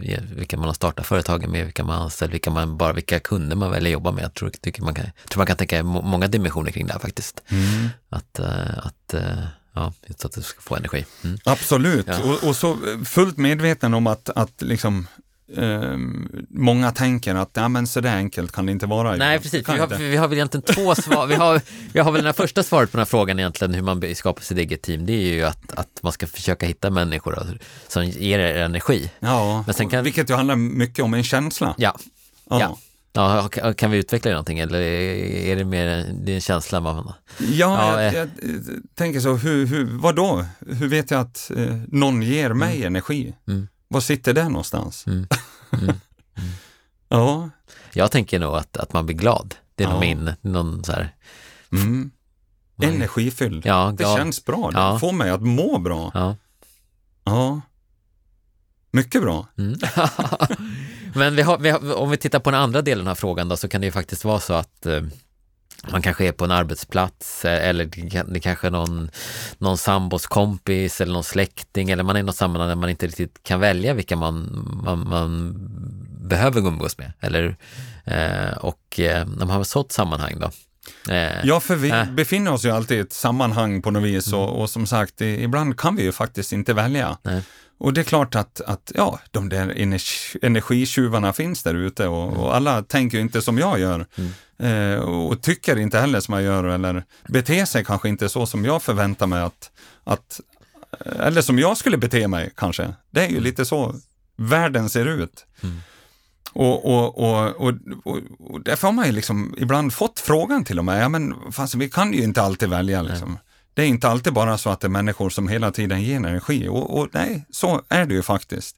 eh, vilka man har startat företagen med, vilka man anställt, vilka man bara, vilka kunder man väljer jobba med. Jag tror, tycker man kan, tror man kan tänka må- många dimensioner kring det här faktiskt. Mm. Att, eh, att eh, ja, just att du ska få energi. Mm. Absolut, Ja. och, och så eh, fullt medveten om att, att liksom, ehm, många tänker att ja, men så där enkelt kan det inte vara. Nej, precis. Vi har, vi har väl egentligen två svar. Vi har, vi har väl det första svaret på den här frågan egentligen, hur man skapar sitt eget team. Det är ju att, att man ska försöka hitta människor som ger er energi. Ja, Men sen kan- vilket ju handlar mycket om en känsla. Ja, Ja. ja. Ja, kan- vi utveckla någonting eller är det mer det är en känsla man... Ja, Ja, jag, eh. jag, tänker så, hur, hur, vadå? Hur vet jag att eh, någon ger mig energi? Mm. Var sitter det någonstans? Mm. [laughs] Mm. Ja, Jag tänker nog att, att man blir glad. Det är nog Ja. min, någon så här... mm. energifylld. Ja, Det ja, känns bra, det Ja. får mig att må bra. ja. Ja, mycket bra. Mm. [laughs] Men vi har, vi har, om vi tittar på den andra delen av frågan då, så kan det ju faktiskt vara så att eh, man kanske är på en arbetsplats eh, eller det kan- det kanske är någon, någon sambos kompis eller någon släkting eller man är i något sammanhang där man inte riktigt kan välja vilka man, man, man behöver umgås med. Eller, eh, och eh, när man har ett sådant sammanhang då. Eh, Ja, för vi Äh. befinner oss ju alltid i ett sammanhang på något vis och, och som sagt, ibland kan vi ju faktiskt inte välja. Nej. Och det är klart att, att ja, de där energi, energitjuvarna finns där ute och, och alla tänker ju inte som jag gör. Eh, och tycker inte heller som jag gör eller beter sig kanske inte så som jag förväntar mig att, att eller som jag skulle bete mig kanske. Det är ju lite så världen ser ut. Mm. Och, och, och, och, och, därför har man ju liksom ibland fått frågan till och med, ja men fast vi kan ju inte alltid välja liksom. Det är inte alltid bara så att det är människor som hela tiden ger energi och, och nej, så är det ju faktiskt.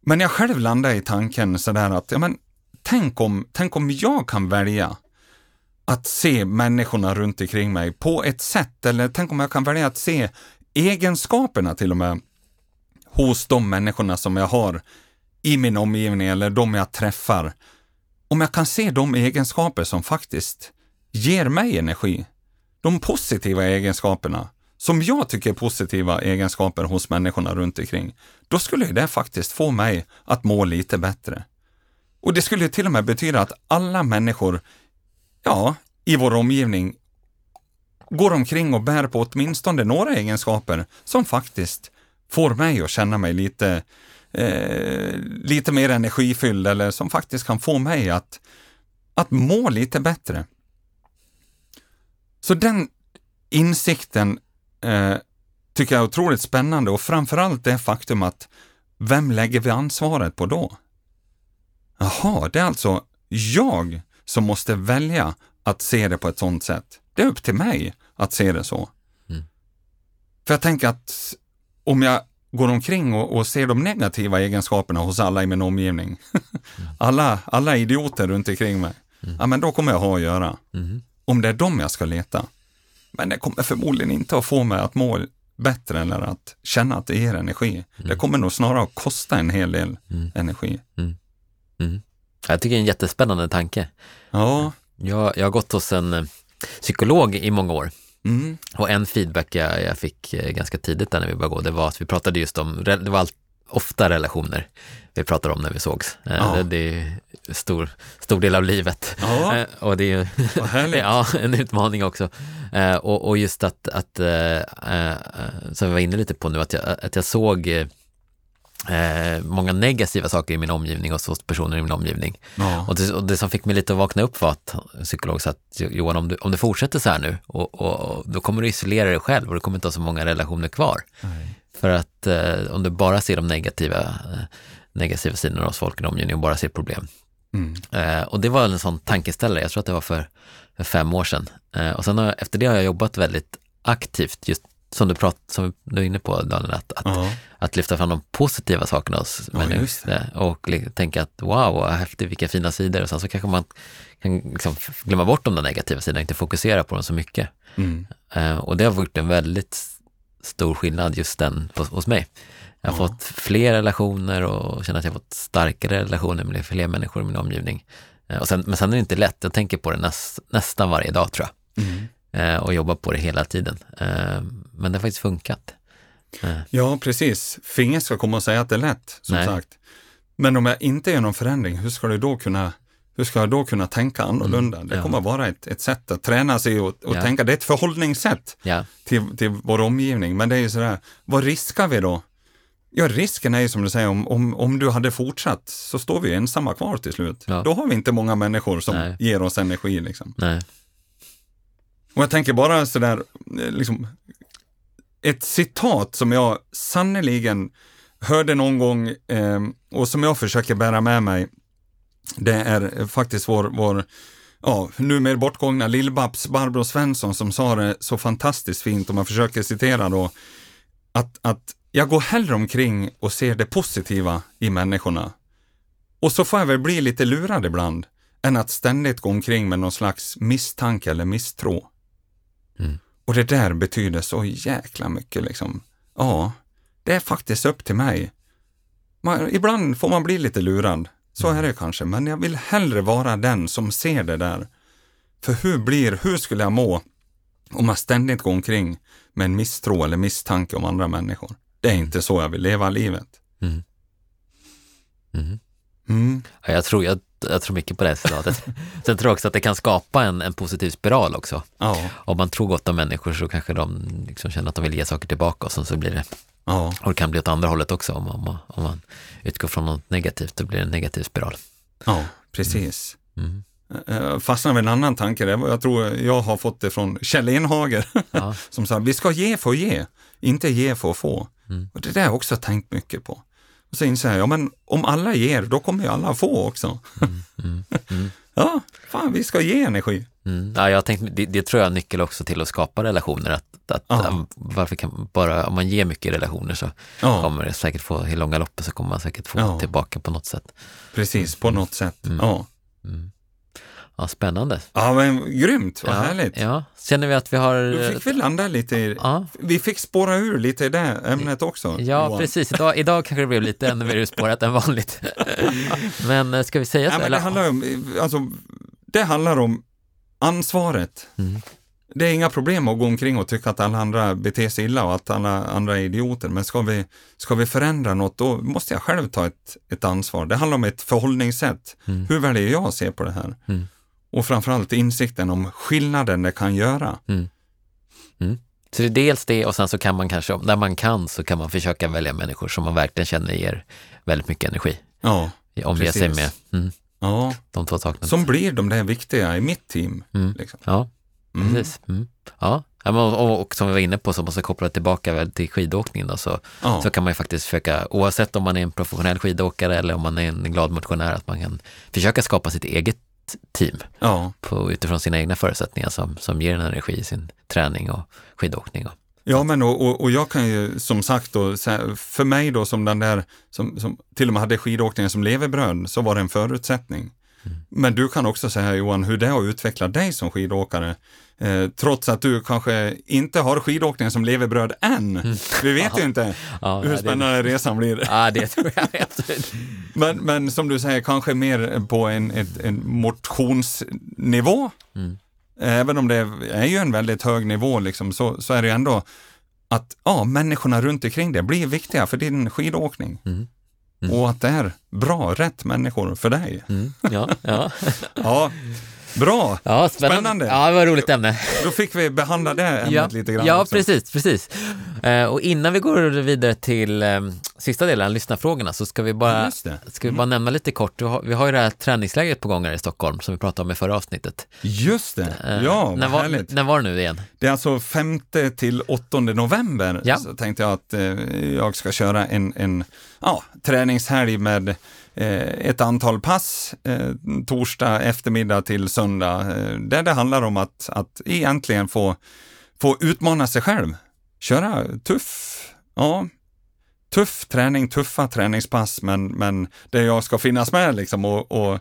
Men jag själv landar i tanken sådär att, ja men tänk om, tänk om jag kan välja att se människorna runt omkring mig på ett sätt, eller tänk om jag kan välja att se egenskaperna till och med hos de människorna som jag har i min omgivning eller de jag träffar. Om jag kan se de egenskaper som faktiskt ger mig energi, de positiva egenskaperna, som jag tycker är positiva egenskaper hos människorna runt omkring, då skulle det faktiskt få mig att må lite bättre. Och det skulle till och med betyda att alla människor, ja, i vår omgivning går omkring och bär på åtminstone några egenskaper som faktiskt får mig att känna mig lite, eh, lite mer energifylld eller som faktiskt kan få mig att, att må lite bättre. Så den insikten eh, tycker jag är otroligt spännande och framförallt det faktum att vem lägger vi ansvaret på då? Jaha, det är alltså jag som måste välja att se det på ett sådant sätt. Det är upp till mig att se det så. Mm. För jag tänker att om jag går omkring och, och ser de negativa egenskaperna hos alla i min omgivning, [laughs] alla, alla idioter runt omkring mig, ja men då kommer jag ha att göra. Mhm. Om det är dem jag ska leta. Men det kommer förmodligen inte att få mig att må bättre eller att känna att det ger energi. Det kommer nog snarare att kosta en hel del Mm. energi. Mm. Jag tycker det är en jättespännande tanke. Ja, Jag, jag har gått hos en eh, psykolog i många år mm. och en feedback jag, jag fick eh, ganska tidigt där när vi började gå, det var att vi pratade just om, det var allt, ofta relationer vi pratade om när vi sågs. Eh, Ja. Det, det är stor, stor del av livet. ja Och det är [laughs] ja, en utmaning också. Och, och just att, att som vi var inne lite på nu, att jag, att jag såg eh, många negativa saker i min omgivning och hos personer i min omgivning. Ja. Och det, och det som fick mig lite att vakna upp var att psykolog sa att Johan, om du, om du fortsätter så här nu, och, och, och, då kommer du isolera dig själv och du kommer inte ha så många relationer kvar. Nej. För att eh, om du bara ser de negativa, eh, negativa sidorna hos folk i din omgivning och bara ser problem, Mm. Eh, och det var en sån tankeställare, jag tror att det var för, för fem år sedan. Eh, och sen har, efter det har jag jobbat väldigt aktivt, just som du, prat, som du är inne på Daniel, att, att, Ja. att lyfta fram de positiva sakerna hos Ja, människor. Och tänka att wow, vad häftigt, vilka fina sidor. Och sen så kanske man kan liksom glömma bort de där negativa sidorna, inte fokusera på dem så mycket. Mm. Eh, och det har gjort en väldigt stor skillnad just den hos, hos mig. Jag har Ja. fått fler relationer och känner att jag har fått starkare relationer med fler människor i min omgivning. Eh, och sen, men sen är det inte lätt, jag tänker på det näs, nästan varje dag tror jag. Mm. Eh, och jobbar på det hela tiden. Men det har faktiskt funkat. Eh, Ja, precis. För ingen ska komma och säga att det är lätt, som Nej. sagt. Men om jag inte gör någon förändring, hur ska, du då kunna, hur ska jag då kunna tänka annorlunda? Det ja. kommer vara ett, ett sätt att träna sig och, och Ja. tänka. Det är ett förhållningssätt ja, till, till vår omgivning. Men det är ju sådär, vad riskar vi då? Ja, risken är ju som du säger, om, om, om du hade fortsatt så står vi ensamma kvar till slut. Ja. Då har vi inte många människor som Nej. ger oss energi. Liksom. nej, Och jag tänker bara sådär, eh, liksom, ett citat som jag sannoliken hörde någon gång eh, och som jag försöker bära med mig. Det är faktiskt vår, vår ja, numera bortgångna Lill-Babs Barbro Svensson som sa det så fantastiskt fint, om man försöker citera då, att, att jag går hellre omkring och ser det positiva i människorna. Och så får jag väl bli lite lurad ibland, än att ständigt gå omkring med någon slags misstanke eller misstro. Mm. Och det där betyder så jäkla mycket liksom. Ja, det är faktiskt upp till mig. Man, ibland får man bli lite lurad, så är det kanske, men jag vill hellre vara den som ser det där. För hur blir, hur skulle jag må om jag ständigt går omkring med en misstro eller misstanke om andra människor? Det är inte så jag vill leva livet. mm. Mm. Mm. Ja, jag, tror, jag, jag tror mycket på det citatet. [laughs] Sen tror jag också att det kan skapa en, en positiv spiral också. Ja, Om man tror gott om människor så kanske de liksom känner att de vill ge saker tillbaka och sen så blir det, ja, och det kan bli åt andra hållet också om, om, man- om man utgår från något negativt, då blir det en negativ spiral. ja, precis. Mm. Jag fastnade vid en annan tanke, det jag tror jag har fått det från Kjell Enhager, Ja. [laughs] som sa vi ska ge för att ge, inte ge för att få. Mm. Och det där har jag också tänkt mycket på. Och så inser jag, ja men om alla ger, då kommer ju alla få också. Mm. [laughs] Mm. Ja, fan vi ska ge energi. Mm. Ja, jag har tänkt, det, det tror jag är nyckel också till att skapa relationer. Att, att, Ja. varför kan, bara, om man ger mycket i relationer så Ja, kommer det säkert få, i långa loppet så kommer man säkert få Ja. tillbaka på något sätt. precis, på något sätt. Mm. Ja. Ja, spännande. ja, men grymt, vad ja, härligt. Ja, känner vi att vi har... Då fick vi landa lite i, Ja, vi fick spåra ur lite i det ämnet också. ja Johan. precis. Idag, idag kanske det blev lite ännu mer urspårat än vanligt. [laughs] Men eh, ska vi säga så? Ja, men det handlar om, alltså, det handlar om ansvaret. Mm. Det är inga problem att gå omkring och tycka att alla andra beter sig illa och att alla andra är idioter. Men ska vi, ska vi förändra något, då måste jag själv ta ett, ett ansvar. Det handlar om ett förhållningssätt. Mm. Hur väljer jag att se på det här? Mm. Och framförallt insikten om skillnaden det kan göra. Så det är dels det och sen så kan man kanske, när man kan så kan man försöka välja människor som man verkligen känner ger väldigt mycket energi. Ja, Omge sig med mm, ja. de två sakerna. som blir de där viktiga i mitt team. Mm. Liksom. Ja, Mm. precis. Mm. Ja, och, och som vi var inne på, så måste jag koppla tillbaka väl till skidåkningen då, så, Ja. så kan man ju faktiskt försöka, oavsett om man är en professionell skidåkare eller om man är en glad motionär, att man kan försöka skapa sitt eget team ja. på, utifrån sina egna förutsättningar som, som ger en energi i sin träning och skidåkning. Och, Ja, men och, och, jag kan ju som sagt då, för mig då som den där som, som till och med hade skidåkningen som levebröd, så var det en förutsättning. Men du kan också säga Johan hur det har utvecklat dig som skidåkare. Eh, trots att du kanske inte har skidåkningen som levebröd än. Vi vet ju inte Ja, hur det- spännande resan blir. [laughs] Ja, det tror jag. [laughs] Men, men som du säger, kanske mer på en, ett, en motionsnivå. Mm. Även om det är ju en väldigt hög nivå, liksom, så, så är det ändå att ja, människorna runt omkring det blir viktiga för din skidåkning. Mm. Mm. Och att det är bra, rätt människor för dig. Mm. Ja, ja. [laughs] Ja, bra. ja spännande. Spännande. Ja, det var ett roligt ämne. Då fick vi behandla det ämnet Ja, lite grann ja också. precis, precis. Eh, och innan vi går vidare till eh, sista delen, lyssnarfrågorna, så ska vi bara, det. ska vi bara nämna lite kort. Vi har, vi har ju det här träningslägret på gång här i Stockholm som vi pratade om i förra avsnittet. Just det, Eh, ja, när, var, härligt. när var det nu igen? Det är alltså 5 till 8 november Ja. så tänkte jag att eh, jag ska köra en, en ja, träningshelg med eh, ett antal pass, eh, torsdag eftermiddag till söndag, eh, där det handlar om att, att egentligen få, få utmana sig själv. Köra tuff, ja, tuff träning, tuffa träningspass, men, men där jag ska finnas med liksom och, och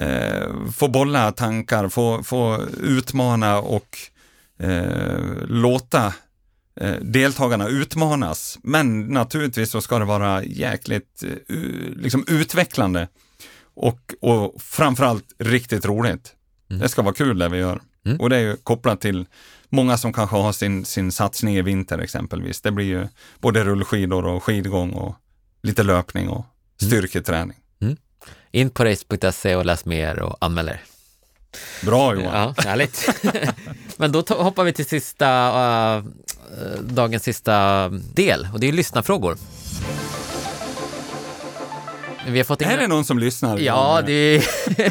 eh, få bolla tankar, få, få utmana och eh, låta eh, deltagarna utmanas. Men naturligtvis så ska det vara jäkligt eh, liksom utvecklande och, och framförallt riktigt roligt. Mm. Det ska vara kul det vi gör. Mm. Och det är ju kopplat till många som kanske har sin, sin satsning i vinter exempelvis. Det blir ju både rullskidor och skidgång och lite löpning och Mm. styrketräning. In på race.se och läs mer och anmäl er. Bra Johan! Ja, härligt. [laughs] Men då hoppar vi till sista, uh, dagens sista del och det är lyssnarfrågor. Vi har fått in... Är det någon som lyssnar? Ja, det är,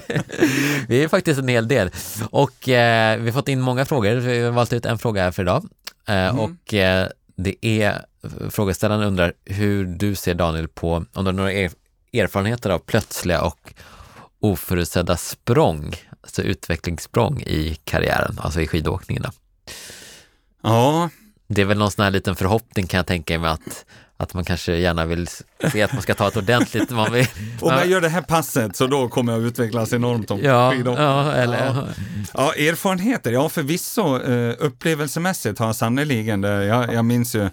[laughs] det är faktiskt en hel del. Och eh, vi har fått in många frågor. Vi har valt ut en fråga här för idag. Eh, Och eh, det är, frågeställaren undrar hur du ser Daniel på, om du har några er, erfarenheter av plötsliga och oförutsedda språng, alltså utvecklingssprång i karriären, alltså i skidåkningen. Då. Ja, Det är väl någon sån här liten förhoppning kan jag tänka mig att, att man kanske gärna vill se att man ska ta ett ordentligt, man vill, [laughs] om jag gör det här passet så då kommer jag utvecklas enormt om ja, ja, eller, Ja. Ja, erfarenheter, ja förvisso eh, upplevelsemässigt har jag sannerligen det. Jag, jag minns ju,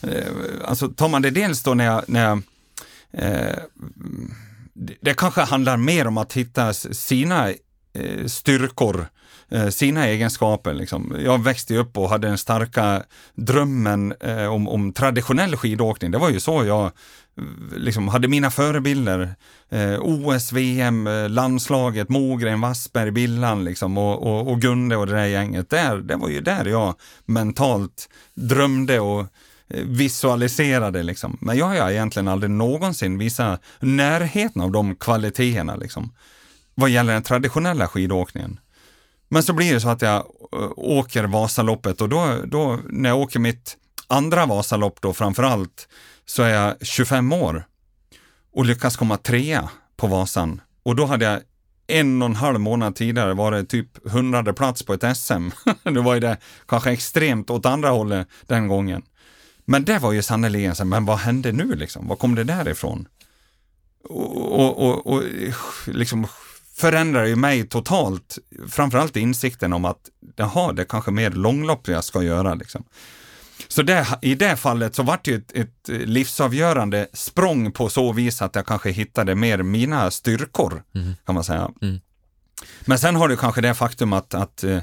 eh, alltså tar man det dels då när jag, när jag eh, det, kanske handlar mer om att hitta sina styrkor, Eh, sina egenskaper. Liksom. Jag växte upp och hade den starka drömmen eh, om, om traditionell skidåkning. Det var ju så jag eh, liksom hade mina förebilder. Eh, OS, VM, eh, landslaget, Mogren, Wassberg, Billan liksom, och, och, och Gunde och det där gänget. Där, det var ju där jag mentalt drömde och eh, visualiserade. Liksom. Men jag har egentligen aldrig någonsin visat närheten av de kvaliteterna liksom, vad gäller den traditionella skidåkningen. Men så blir det så att jag eh, åker Vasaloppet och då, då när jag åker mitt andra Vasalopp då framför allt så är jag 25 år och lyckas komma trea på Vasan. Och då hade jag en och en halv månad tidigare varit typ hundrade plats på ett SM. nu [laughs] var ju det kanske extremt åt andra hållet den gången. Men det var ju sannerligen så, men vad hände nu liksom? Var kom det därifrån? Och, och, och, och liksom förändrar ju mig totalt, framförallt insikten om att jaha, det är kanske mer långlopp jag ska göra. Liksom. Så det, i det fallet så vart det ju ett, ett livsavgörande språng på så vis att jag kanske hittade mer mina styrkor, kan man säga. Mm. Men sen har du kanske det faktum att, att eh,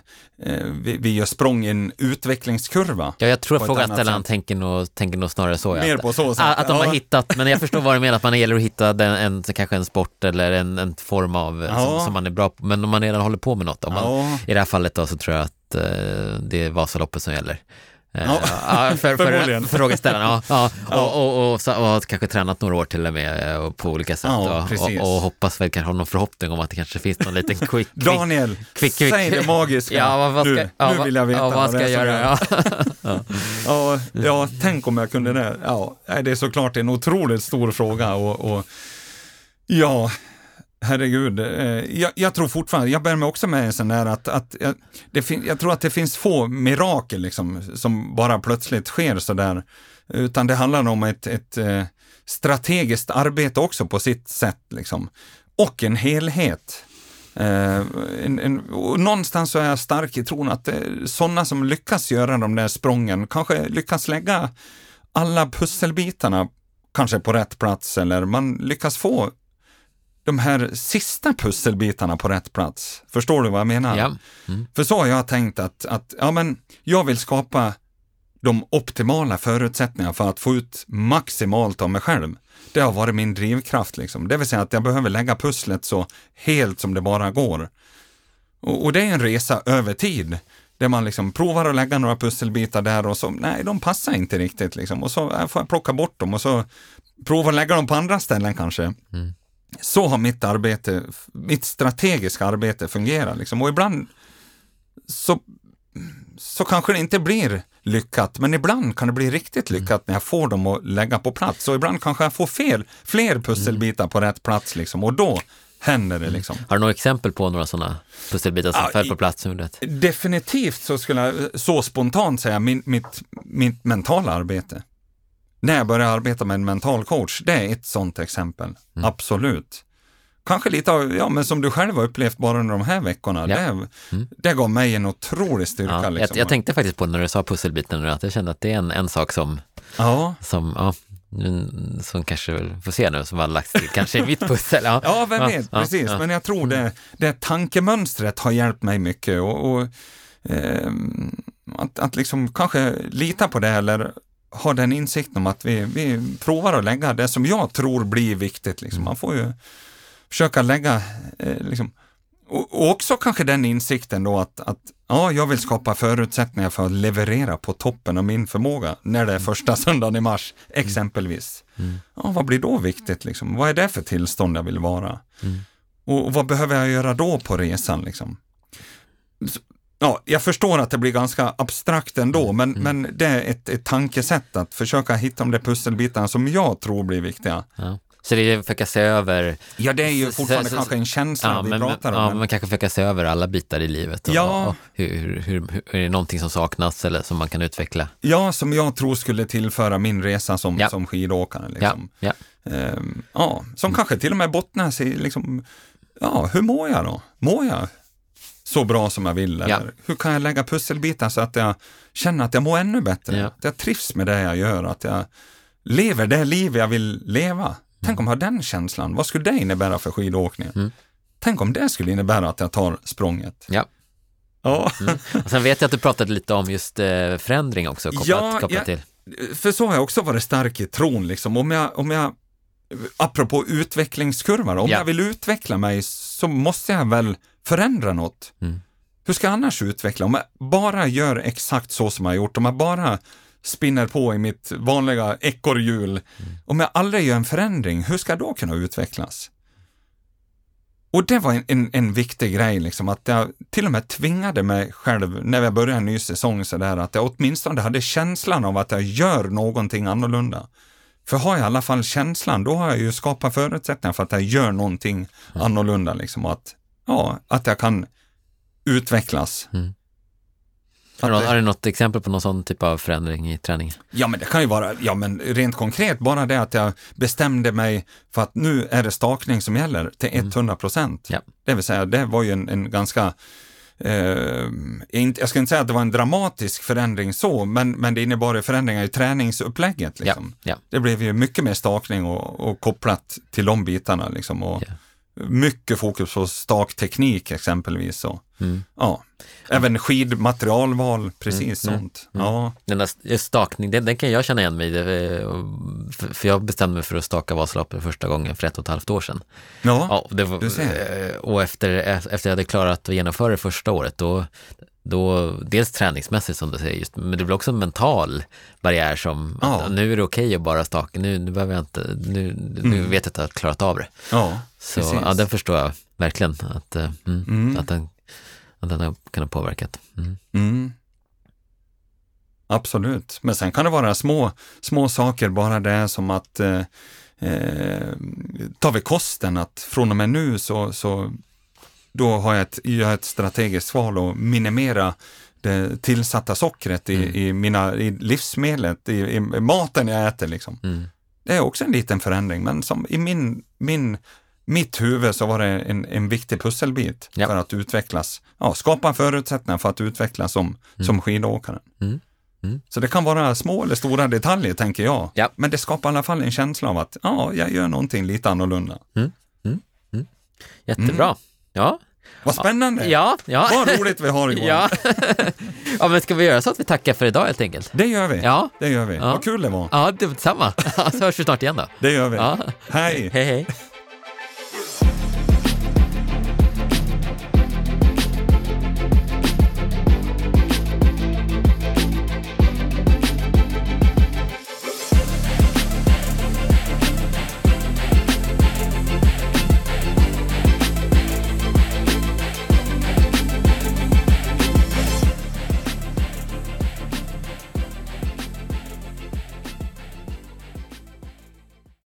vi, vi gör språng i en utvecklingskurva. Ja, jag tror frågeställaren tänker nog, tänker nog snarare så. Mer att, på så sätt. att, att de har Ja. hittat, men jag förstår vad du menar, att man gäller att hitta den, en, kanske en sport eller en, en form av Ja. som, som man är bra på. Men om man redan håller på med något, om man, Ja. i det här fallet då så tror jag att eh, det är Vasaloppet som gäller. Eh, Ja, för, för, frågeställaren, ja. ja. Och, och, och, har kanske tränat några år till och med eh, på olika sätt och, och, hoppas väl kanske ha någon förhoppning om att det kanske finns någon liten quick, quick Daniel, Quick, quick. säg det magiska. Ja, vad, ska, nu, vill jag veta ja, vad ska jag göra? Ja. Ja, tänk om jag kunde det. Ja, det är såklart en otroligt stor fråga och, och ja, herregud. Eh, Jag, jag tror fortfarande, jag bär mig också med en sån där att, att jag, det fin, jag tror att det finns få mirakel liksom, som bara plötsligt sker sådär. Utan det handlar om ett, ett eh, strategiskt arbete också på sitt sätt liksom. Och en helhet. Eh, en, en, och någonstans så är jag stark i tron att eh, sådana som lyckas göra de där sprången kanske lyckas lägga alla pusselbitarna kanske på rätt plats eller man lyckas få de här sista pusselbitarna på rätt plats. Förstår du vad jag menar? Ja. Mm. För så har jag tänkt att, att ja, men jag vill skapa de optimala förutsättningarna för att få ut maximalt av mig själv. Det har varit min drivkraft, liksom. det vill säga att jag behöver lägga pusslet så helt som det bara går. Och, och det är en resa över tid, där man liksom provar att lägga några pusselbitar där och så, nej, de passar inte riktigt liksom. Och så får jag plocka bort dem och så prova att lägga dem på andra ställen kanske. Mm. Så har mitt arbete, mitt strategiska arbete fungerat liksom. Och ibland så, så kanske det inte blir lyckat, men ibland kan det bli riktigt mm. lyckat när jag får dem att lägga på plats. Och ibland kanske jag får fel, fler pusselbitar på rätt plats liksom. Och då händer det mm. liksom. Har du några exempel på några sådana pusselbitar som ja, föll på plats? Definitivt så skulle jag så spontant säga min, mitt, mitt mentala arbete. När jag började arbeta med en mental coach, det är ett sådant exempel. Mm. Absolut. Kanske lite av, ja men som du själv har upplevt bara under de här veckorna. Ja. Det, mm. det gav mig en otrolig styrka. Ja, liksom. jag, jag, tänkte faktiskt på när du sa pusselbiten att jag kände att det är en, en sak som, ja. som ja, som kanske får se nu, som har lagts till kanske i mitt pussel. Ja, [laughs] ja vem vet, ja, precis. Men jag tror det, det tankemönstret har hjälpt mig mycket och, och eh, att, att liksom kanske lita på det eller ha den insikten om att vi, vi provar att lägga det som jag tror blir viktigt. Liksom. Man får ju försöka lägga, eh, liksom, och, och, också kanske den insikten då att, att ja, jag vill skapa förutsättningar för att leverera på toppen av min förmåga när det är första söndagen i mars, exempelvis. Mm. Ja, vad blir då viktigt? Liksom? Vad är det för tillstånd jag vill vara? Mm. Och, och, vad behöver jag göra då på resan? Liksom? Ja, jag förstår att det blir ganska abstrakt ändå, mm. men, mm. men det är ett, ett tankesätt att försöka hitta de där pusselbitarna som jag tror blir viktiga. Ja. Så det är att försöka se över... Ja, det är ju fortfarande så, kanske en känsla ja, vi men, pratar om. Ja, men man kanske försöka se över alla bitar i livet. Och, ja. Och hur, hur, hur, är det någonting som saknas eller som man kan utveckla? Ja, som jag tror skulle tillföra min resa som, ja. som skidåkare. Liksom. Ja. Ja. Ehm, ja, som mm. kanske till och med bottnar i, liksom, ja, hur mår jag då? Mår jag så bra som jag vill? Eller ja. hur kan jag lägga pusselbitar så att jag känner att jag mår ännu bättre? Ja. Att jag trivs med det jag gör, att jag lever det liv jag vill leva. Tänk om jag har den känslan. Vad skulle det innebära för skidåkningen? Mm. Tänk om det skulle innebära att jag tar språnget. Ja. Ja. Mm. Och sen vet jag att du pratade lite om just eh, förändring också kopplat, ja, kopplat till. För så har jag också varit stark i tron liksom. Om jag, om jag apropå utvecklingskurvor, om ja. jag vill utveckla mig så måste jag väl förändra något. Mm. Hur ska jag annars utveckla? Om jag bara gör exakt så som jag har gjort, om jag bara spinner på i mitt vanliga ekorrhjul. Mm. Om jag aldrig gör en förändring, hur ska jag då kunna utvecklas? Och det var en, en, en, viktig grej, liksom, att jag till och med tvingade mig själv när jag började en ny säsong så där, att jag åtminstone hade känslan av att jag gör någonting annorlunda. För har jag i alla fall känslan, då har jag ju skapat förutsättningar för att jag gör någonting mm. annorlunda, liksom, och att, ja, att jag kan utvecklas. Mm. Har du, har du något exempel på någon sån typ av förändring i träningen? Ja, men det kan ju vara, ja men rent konkret, bara det att jag bestämde mig för att nu är det stakning som gäller till 100 mm. procent. Mm. Ja. Det vill säga, det var ju en, en ganska Eh, jag ska inte säga att det var en dramatisk förändring så, men, men det innebar förändringar i träningsupplägget. Liksom. Ja, ja. Det blev ju mycket mer stakning och, och kopplat till de bitarna. Liksom, och ja. Mycket fokus på stakteknik exempelvis. Så. Mm. Ja. Även skidmaterialval, precis mm, mm sånt. Mm, ja. Den där stakning, den, den, kan jag känna igen mig i. För jag bestämde mig för att staka Vasaloppet första gången för ett och ett halvt år sedan. Ja, ja var, du ser. Eh, och efter, efter jag hade klarat att genomföra det första året, då, då dels träningsmässigt som du säger, just, men det blir också en mental barriär som ja. att, nu är det okej okay att bara staka, nu, nu behöver jag inte, nu, mm. nu vet jag att jag har klarat av det. Ja, Så ja, den förstår jag verkligen, att, eh, mm, mm. att den att den kan ha påverkat. Mm. Mm. Absolut, men sen kan det vara små, små saker, bara det som att eh, eh, tar vi kosten att från och med nu så, så då har jag ett, jag ett strategiskt val att minimera det tillsatta sockret i, mm. i, mina, i livsmedlet, i, i, maten jag äter. Liksom. Mm. Det är också en liten förändring, men som i min, min mitt huvud så var det en, en viktig pusselbit Ja. för att utvecklas, ja, skapa förutsättningar för att utvecklas som, som skidåkare. Mm. Mm. Så det kan vara små eller stora detaljer, tänker jag. Ja. Men det skapar i alla fall en känsla av att ja, jag gör någonting lite annorlunda. Jättebra. Ja. Vad spännande! Ja, ja. Vad roligt vi har [laughs] Johan! Ja. ja, men ska vi göra så att vi tackar för idag helt enkelt? Det gör vi. Ja. Det gör vi. Ja. Vad kul det var. Ja, detsamma. [laughs] Så hörs vi snart igen då. Det gör vi. Ja. Hej! Hej, hej.